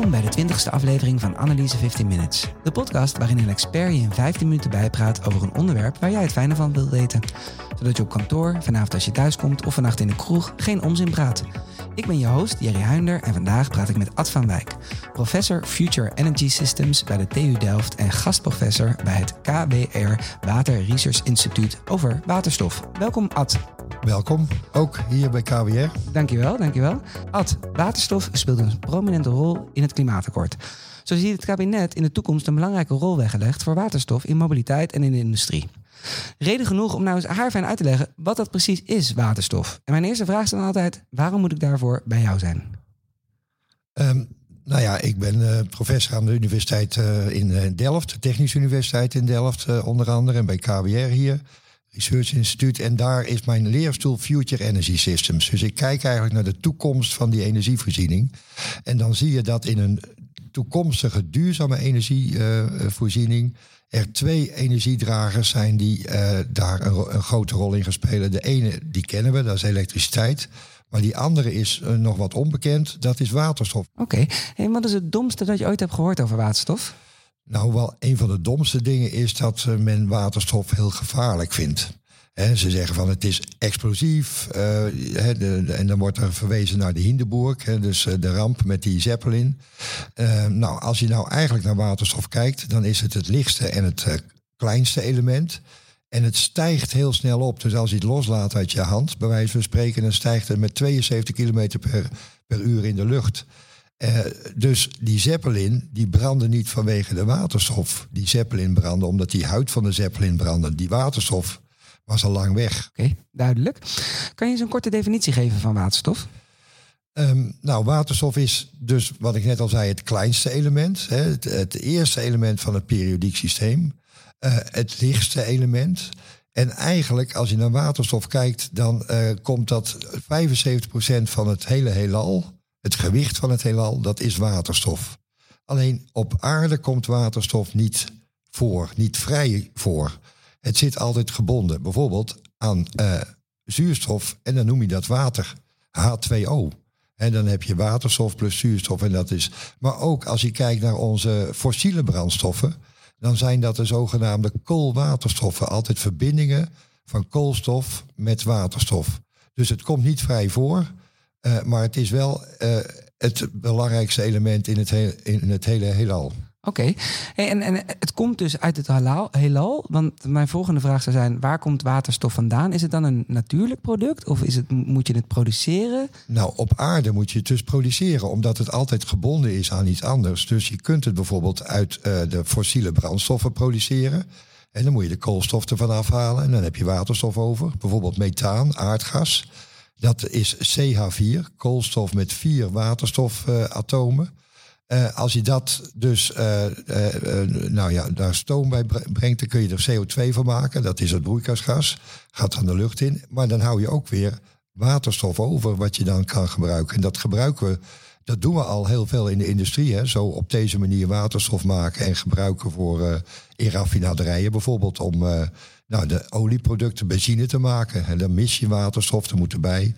Welkom bij de 20ste aflevering van Analyse 15 Minutes. De podcast waarin een expert je in 15 minuten bijpraat over een onderwerp waar jij het fijne van wilt weten. Zodat je op kantoor, vanavond als je thuis komt of vannacht in de kroeg geen onzin praat. Ik ben je host Jerry Huinder en vandaag praat ik met Ad van Wijk, professor Future Energy Systems bij de TU Delft en gastprofessor bij het KWR Water Research Instituut over waterstof. Welkom Ad. Welkom, ook hier bij KWR. Dankjewel, dankjewel. Ad, waterstof speelt een prominente rol in het klimaatakkoord. Zo ziet het kabinet in de toekomst een belangrijke rol weggelegd voor waterstof in mobiliteit en in de industrie. Reden genoeg om nou eens haarfijn uit te leggen wat dat precies is, waterstof. En mijn eerste vraag is dan altijd, waarom moet ik daarvoor bij jou zijn? Um, nou ja, ik ben uh, professor aan de universiteit uh, in Delft, de Technische Universiteit in Delft uh, onder andere, en bij KWR hier. Research Instituut. En daar is mijn leerstoel Future Energy Systems. Dus ik kijk eigenlijk naar de toekomst van die energievoorziening. En dan zie je dat in een toekomstige duurzame energievoorziening er twee energiedragers zijn die uh, daar een, grote rol in gaan spelen. De ene, die kennen we, dat is elektriciteit. Maar die andere is uh, nog wat onbekend, dat is waterstof. Oké, okay. en wat is het domste dat je ooit hebt gehoord over waterstof? Nou, wel een van de domste dingen is dat uh, men waterstof heel gevaarlijk vindt. Ze zeggen van het is explosief. Uh, de, en dan wordt er verwezen naar de Hindenburg, dus uh, de ramp met die Zeppelin. Uh, nou, als je nou eigenlijk naar waterstof kijkt, dan is het het lichtste en het kleinste element. En het stijgt heel snel op. Dus als je het loslaat uit je hand, bij wijze van spreken, dan stijgt het met 72 km per, per uur in de lucht. Uh, dus die Zeppelin, die brandde niet vanwege de waterstof. Die Zeppelin brandde omdat die huid van de Zeppelin brandde. Die waterstof was al lang weg. Oké, okay, duidelijk. Kan je eens een korte definitie geven van waterstof? Um, nou, waterstof is dus, wat ik net al zei, het kleinste element. Hè, het, het, eerste element van het periodiek systeem. Uh, het lichtste element. En eigenlijk, als je naar waterstof kijkt, dan uh, komt dat 75% van het hele heelal het gewicht van het heelal, dat is waterstof. Alleen op aarde komt waterstof niet voor, niet vrij voor. Het zit altijd gebonden, bijvoorbeeld aan uh, zuurstof en dan noem je dat water, H2O. En dan heb je waterstof plus zuurstof en dat is. Maar ook als je kijkt naar onze fossiele brandstoffen, dan zijn dat de zogenaamde koolwaterstoffen. Altijd verbindingen van koolstof met waterstof. Dus het komt niet vrij voor. Uh, maar het is wel uh, het belangrijkste element in het, he in het hele heelal. Oké, okay. hey, en, en het komt dus uit het heelal, heelal. Want mijn volgende vraag zou zijn: waar komt waterstof vandaan? Is het dan een natuurlijk product of is het, moet je het produceren? Nou, op aarde moet je het dus produceren, omdat het altijd gebonden is aan iets anders. Dus je kunt het bijvoorbeeld uit uh, de fossiele brandstoffen produceren. En dan moet je de koolstof ervan afhalen en dan heb je waterstof over. Bijvoorbeeld methaan, aardgas. Dat is CH4, koolstof met vier waterstofatomen. Uh, als je dat dus, uh, nou ja, daar stoom bij brengt, dan kun je er CO2 van maken. Dat is het broeikasgas, gaat dan de lucht in. Maar dan hou je ook weer waterstof over, wat je dan kan gebruiken. En dat gebruiken we, dat doen we al heel veel in de industrie. Hè? Zo op deze manier waterstof maken en gebruiken voor in raffinaderijen bijvoorbeeld om nou, de olieproducten benzine te maken. En dan mis je waterstof, er moet erbij.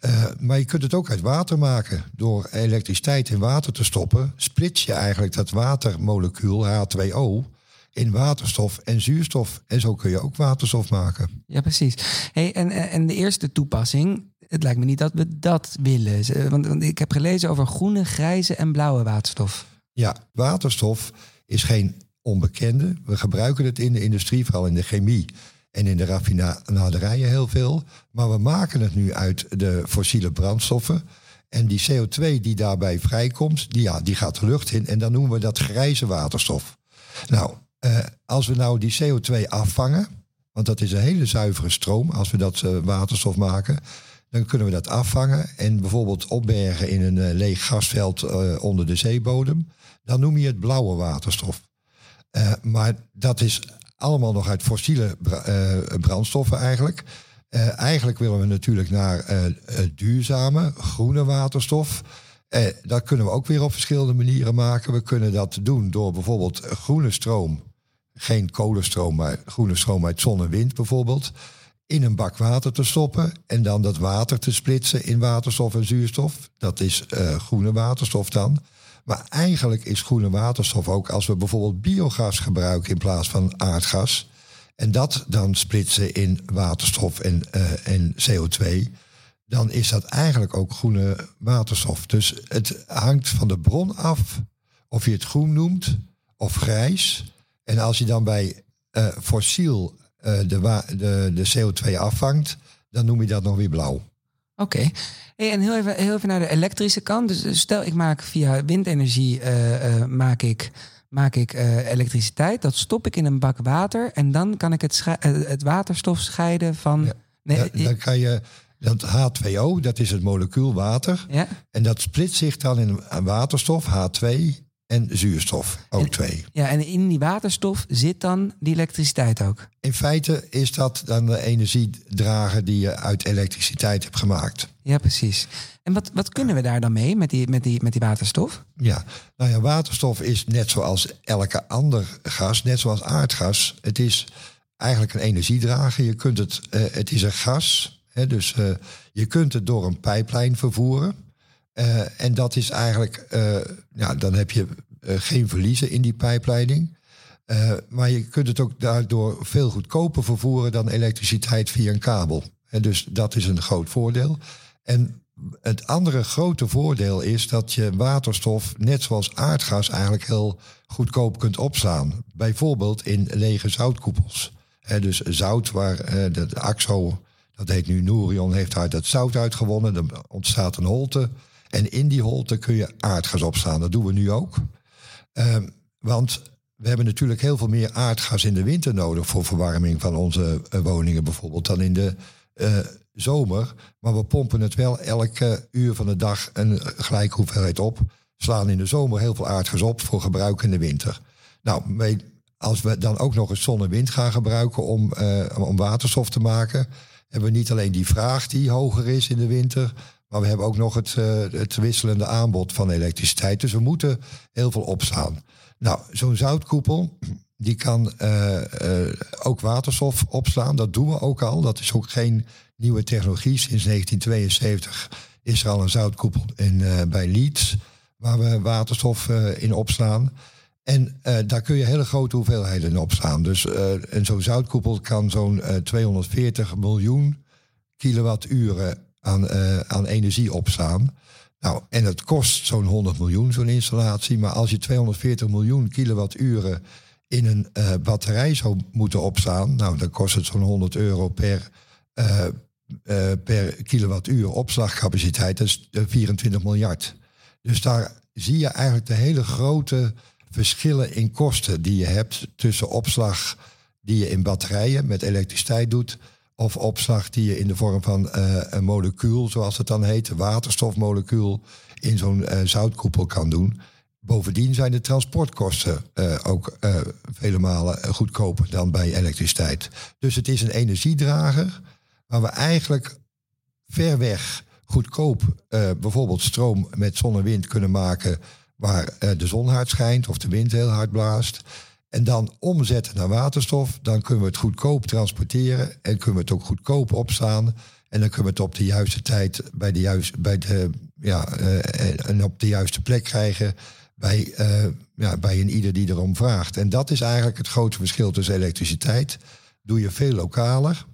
Uh, maar je kunt het ook uit water maken. Door elektriciteit in water te stoppen, splits je eigenlijk dat watermolecuul H2O in waterstof en zuurstof. En zo kun je ook waterstof maken. Ja, precies. Hey, en, en de eerste toepassing, het lijkt me niet dat we dat willen. Want, want ik heb gelezen over groene, grijze en blauwe waterstof. Ja, waterstof is geen onbekende. We gebruiken het in de industrie, vooral in de chemie en in de raffinaderijen heel veel. Maar we maken het nu uit de fossiele brandstoffen. En die CO2 die daarbij vrijkomt, die, ja, die gaat de lucht in. En dan noemen we dat grijze waterstof. Nou, eh, als we nou die CO2 afvangen, want dat is een hele zuivere stroom als we dat uh, waterstof maken, dan kunnen we dat afvangen en bijvoorbeeld opbergen in een uh, leeg gasveld onder de zeebodem. Dan noem je het blauwe waterstof. Uh, maar dat is allemaal nog uit fossiele uh, brandstoffen eigenlijk. Uh, eigenlijk willen we natuurlijk naar duurzame, groene waterstof. dat kunnen we ook weer op verschillende manieren maken. We kunnen dat doen door bijvoorbeeld groene stroom, geen kolenstroom, maar groene stroom uit zon en wind bijvoorbeeld, in een bak water te stoppen en dan dat water te splitsen in waterstof en zuurstof. Dat is groene waterstof dan. Maar eigenlijk is groene waterstof ook als we bijvoorbeeld biogas gebruiken in plaats van aardgas. En dat dan splitsen in waterstof en, uh, en CO2. Dan is dat eigenlijk ook groene waterstof. Dus het hangt van de bron af of je het groen noemt of grijs. En als je dan bij uh, fossiel uh, de, de, de CO2 afvangt, dan noem je dat nog weer blauw. Oké. Hey, en heel even, heel even naar de elektrische kant. Dus stel, ik maak via windenergie uh, maak ik, maak ik elektriciteit. Dat stop ik in een bak water. En dan kan ik het, het waterstof scheiden van. Ja, nee, dan kan je. Dat H2O, dat is het molecuul water. Ja. En dat splitst zich dan in waterstof, H2 en zuurstof, ook twee. Ja, en in die waterstof zit dan die elektriciteit ook? In feite is dat dan de energiedrager die je uit elektriciteit hebt gemaakt. Ja, precies. En wat, wat kunnen we daar dan mee met die, met, die, met die waterstof? Ja, nou ja, waterstof is net zoals elke ander gas, net zoals aardgas. Het is eigenlijk een energiedrager. Je kunt het, uh, het is een gas, hè, dus uh, je kunt het door een pijplijn vervoeren. Uh, en dat is eigenlijk, uh, ja, dan heb je uh, geen verliezen in die pijpleiding. maar je kunt het ook daardoor veel goedkoper vervoeren dan elektriciteit via een kabel. En dus dat is een groot voordeel. En het andere grote voordeel is dat je waterstof, net zoals aardgas, eigenlijk heel goedkoop kunt opslaan. Bijvoorbeeld in lege zoutkoepels. Dus zout waar de, AXO, dat heet nu Nourion, heeft daar dat zout uitgewonnen. Er ontstaat een holte. En in die holte kun je aardgas opslaan. Dat doen we nu ook. Uh, want we hebben natuurlijk heel veel meer aardgas in de winter nodig voor verwarming van onze uh, woningen bijvoorbeeld dan in de uh, zomer. Maar we pompen het wel elke uur van de dag een gelijke hoeveelheid op. Slaan in de zomer heel veel aardgas op voor gebruik in de winter. Nou, als we dan ook nog eens zon en wind gaan gebruiken om, om waterstof te maken, hebben we niet alleen die vraag die hoger is in de winter, maar we hebben ook nog het, uh, het wisselende aanbod van elektriciteit. Dus we moeten heel veel opslaan. Nou, zo'n zoutkoepel, die kan uh, uh, ook waterstof opslaan. Dat doen we ook al. Dat is ook geen nieuwe technologie. Sinds 1972 is er al een zoutkoepel in, bij Leeds, waar we waterstof in opslaan. En daar kun je hele grote hoeveelheden in opslaan. Dus en zo'n zoutkoepel kan zo'n 240 miljoen kilowatturen aan, uh, aan energie opslaan. Nou, en het kost zo'n 100 miljoen, zo'n installatie. Maar als je 240 miljoen kilowatturen in een uh, batterij zou moeten opslaan, nou, dan kost het zo'n 100 euro per, uh, per kilowattuur opslagcapaciteit. Dat is 24 miljard. Dus daar zie je eigenlijk de hele grote verschillen in kosten die je hebt tussen opslag die je in batterijen met elektriciteit doet of opslag die je in de vorm van uh, een molecuul, zoals het dan heet, waterstofmolecuul, in zo'n uh, zoutkoepel kan doen. Bovendien zijn de transportkosten uh, ook vele malen goedkoper dan bij elektriciteit. Dus het is een energiedrager waar we eigenlijk ver weg goedkoop bijvoorbeeld stroom met zon en wind kunnen maken waar de zon hard schijnt of de wind heel hard blaast. En dan omzetten naar waterstof. Dan kunnen we het goedkoop transporteren. En kunnen we het ook goedkoop opslaan. En dan kunnen we het op de juiste tijd bij de, juiste, bij de, ja, uh, en op de juiste plek krijgen. Bij, uh, ja, bij een ieder die erom vraagt. En dat is eigenlijk het grote verschil tussen elektriciteit. Doe je veel lokaler.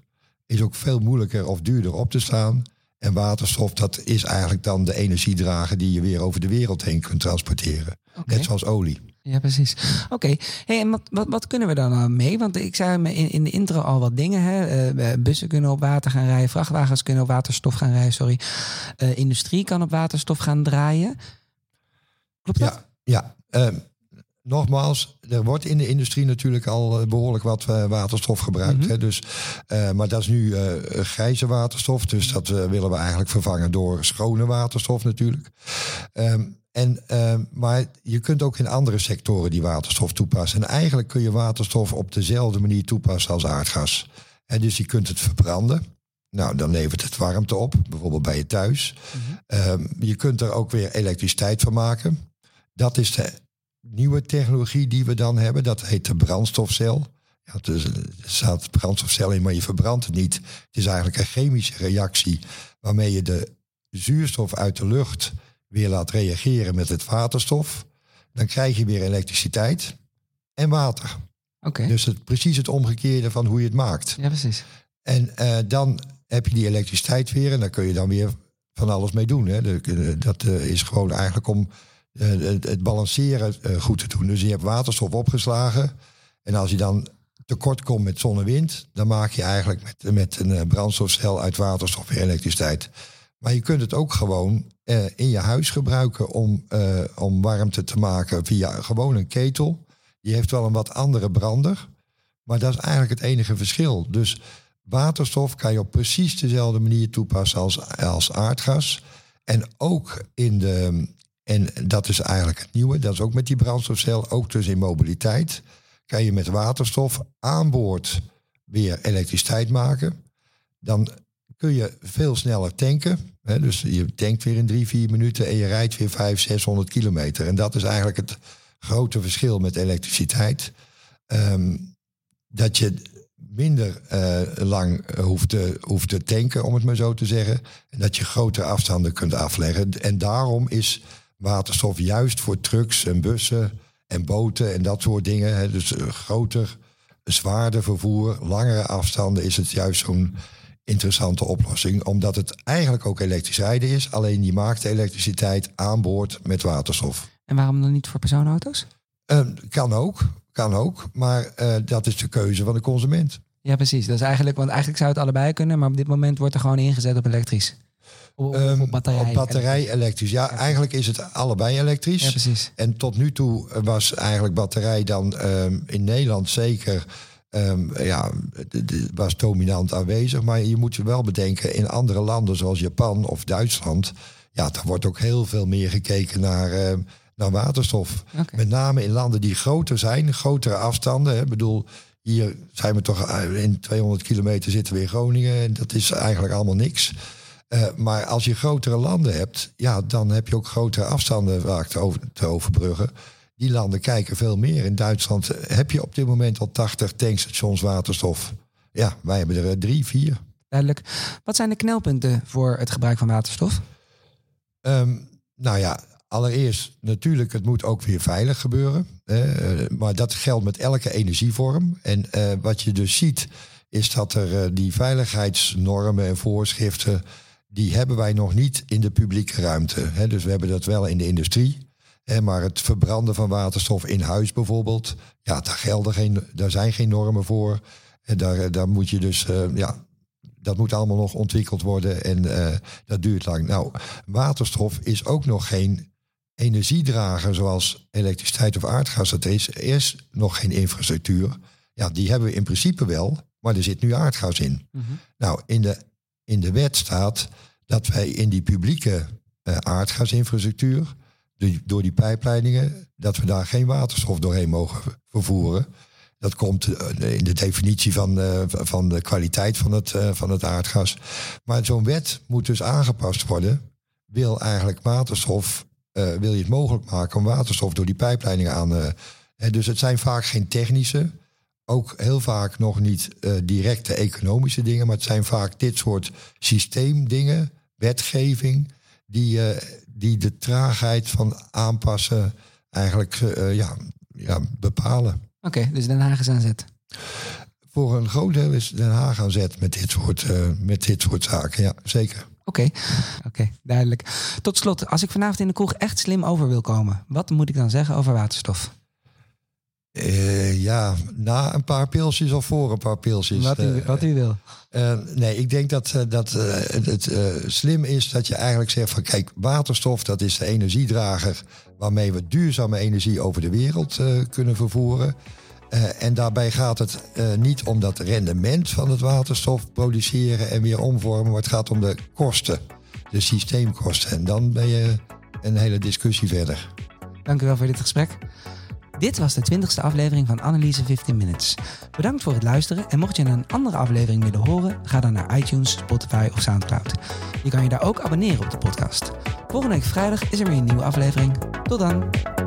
Is ook veel moeilijker of duurder op te slaan. En waterstof, dat is eigenlijk dan de energiedrager die je weer over de wereld heen kunt transporteren. Net zoals olie. Ja, precies. Oké. Hey, en wat, wat, wat, kunnen we dan nou mee? Want ik zei in, in de intro al wat dingen. Hè. Uh, bussen kunnen op water gaan rijden. Vrachtwagens kunnen op waterstof gaan rijden. Sorry. Uh, industrie kan op waterstof gaan draaien. Klopt dat? Ja. ja. Uh, nogmaals, er wordt in de industrie natuurlijk al behoorlijk wat waterstof gebruikt. Mm -hmm. hè, dus, maar dat is nu grijze waterstof. Dus dat willen we eigenlijk vervangen door schone waterstof natuurlijk. Ehm, en, uh, maar je kunt ook in andere sectoren die waterstof toepassen. En eigenlijk kun je waterstof op dezelfde manier toepassen als aardgas. En dus je kunt het verbranden. Nou, dan levert het warmte op, bijvoorbeeld bij je thuis. Mm -hmm. uh, je kunt er ook weer elektriciteit van maken. Dat is de nieuwe technologie die we dan hebben. Dat heet de brandstofcel. Ja, dus, er staat brandstofcel in, maar je verbrandt het niet. Het is eigenlijk een chemische reactie waarmee je de zuurstof uit de lucht weer laat reageren met het waterstof, dan krijg je weer elektriciteit en water. Dus het, precies het omgekeerde van hoe je het maakt. Ja, precies. En eh, dan heb je die elektriciteit weer en daar kun je dan weer van alles mee doen. Hè. Dat eh, is gewoon eigenlijk om eh, het, balanceren goed te doen. Dus je hebt waterstof opgeslagen. En als je dan tekort komt met zon en wind, dan maak je eigenlijk met, met een brandstofcel uit waterstof weer elektriciteit. Maar je kunt het ook gewoon eh, in je huis gebruiken om, eh, om warmte te maken via gewoon een ketel. Die heeft wel een wat andere brander. Maar dat is eigenlijk het enige verschil. Dus waterstof kan je op precies dezelfde manier toepassen als, als aardgas. En ook in de, en dat is eigenlijk het nieuwe, dat is ook met die brandstofcel, ook dus in mobiliteit, kan je met waterstof aan boord weer elektriciteit maken. Dan kun je veel sneller tanken. Dus je tankt weer in drie, vier minuten en je rijdt weer 500, 600 kilometer. En dat is eigenlijk het grote verschil met elektriciteit. Ehm, dat je minder eh, lang hoeft te, hoeft te tanken, om het maar zo te zeggen. En dat je grotere afstanden kunt afleggen. En daarom is waterstof juist voor trucks en bussen en boten en dat soort dingen. Dus eh, groter, zwaarder vervoer, langere afstanden is het juist zo'n interessante oplossing. Omdat het eigenlijk ook elektrisch rijden is. Alleen je maakt de elektriciteit aan boord met waterstof. En waarom dan niet voor personenauto's? Eh, kan ook, kan ook. Maar eh, dat is de keuze van de consument. Ja, precies. Dat is eigenlijk, want eigenlijk zou het allebei kunnen, maar op dit moment wordt er gewoon ingezet op elektrisch. Op, op, Ehm, op batterij. Op batterij elektrisch. Ja, eigenlijk is het allebei elektrisch. Ja, precies. En tot nu toe was eigenlijk batterij dan ehm, in Nederland zeker ehm, ja, was dominant aanwezig. Maar je moet je wel bedenken, in andere landen zoals Japan of Duitsland, ja, daar wordt ook heel veel meer gekeken naar, ehm, naar waterstof. Met name in landen die groter zijn, grotere afstanden. Ik bedoel, hier zijn we toch eh, in 200 kilometer zitten we in Groningen. En dat is eigenlijk allemaal niks. Eh, maar als je grotere landen hebt, ja, dan heb je ook grotere afstanden vaak te, over, te overbruggen. Die landen kijken veel meer. In Duitsland heb je op dit moment al 80 tankstations waterstof. Ja, wij hebben er eh, drie, vier. Duidelijk. Wat zijn de knelpunten voor het gebruik van waterstof? Ehm, nou ja, allereerst natuurlijk, het moet ook weer veilig gebeuren. eh, maar dat geldt met elke energievorm. En eh, wat je dus ziet, is dat er die veiligheidsnormen en voorschriften, die hebben wij nog niet in de publieke ruimte. Hè. Dus we hebben dat wel in de industrie. Maar het verbranden van waterstof in huis bijvoorbeeld, ja, daar, gelden geen, daar zijn geen normen voor. En daar, daar moet je dus, eh, ja, dat moet allemaal nog ontwikkeld worden en eh, dat duurt lang. Nou, waterstof is ook nog geen energiedrager zoals elektriciteit of aardgas dat is. Er is nog geen infrastructuur. Ja, die hebben we in principe wel, maar er zit nu aardgas in. Nou, in de, in de wet staat dat wij in die publieke eh, aardgasinfrastructuur, door die pijpleidingen, dat we daar geen waterstof doorheen mogen vervoeren. Dat komt eh, in de definitie van, eh, van de kwaliteit van het, eh, van het aardgas. Maar zo'n wet moet dus aangepast worden. Wil eigenlijk waterstof, wil je het mogelijk maken om waterstof door die pijpleidingen aan. dus het zijn vaak geen technische, ook heel vaak nog niet directe economische dingen, maar het zijn vaak dit soort systeemdingen, wetgeving, die, eh, die de traagheid van aanpassen eigenlijk eh, ja, ja, bepalen. Oké, dus Den Haag is aan zet. Voor een groot deel is Den Haag aan zet met dit soort, eh, met dit soort zaken, ja, zeker. Oké, oké, duidelijk. Tot slot, als ik vanavond in de kroeg echt slim over wil komen, wat moet ik dan zeggen over waterstof? Eh, ja, na een paar pilsjes of voor een paar pilsjes. Wat u, Eh, wat u wil. Eh, nee, ik denk dat, dat het, slim is dat je eigenlijk zegt van kijk, waterstof dat is de energiedrager waarmee we duurzame energie over de wereld kunnen vervoeren. En daarbij gaat het niet om dat rendement van het waterstof produceren en weer omvormen, maar het gaat om de kosten, de systeemkosten. En dan ben je een hele discussie verder. Dank u wel voor dit gesprek. Dit was de 20ste aflevering van Analyse 15 Minutes. Bedankt voor het luisteren en mocht je een andere aflevering willen horen, ga dan naar iTunes, Spotify of Soundcloud. Je kan je daar ook abonneren op de podcast. Volgende week vrijdag is er weer een nieuwe aflevering. Tot dan!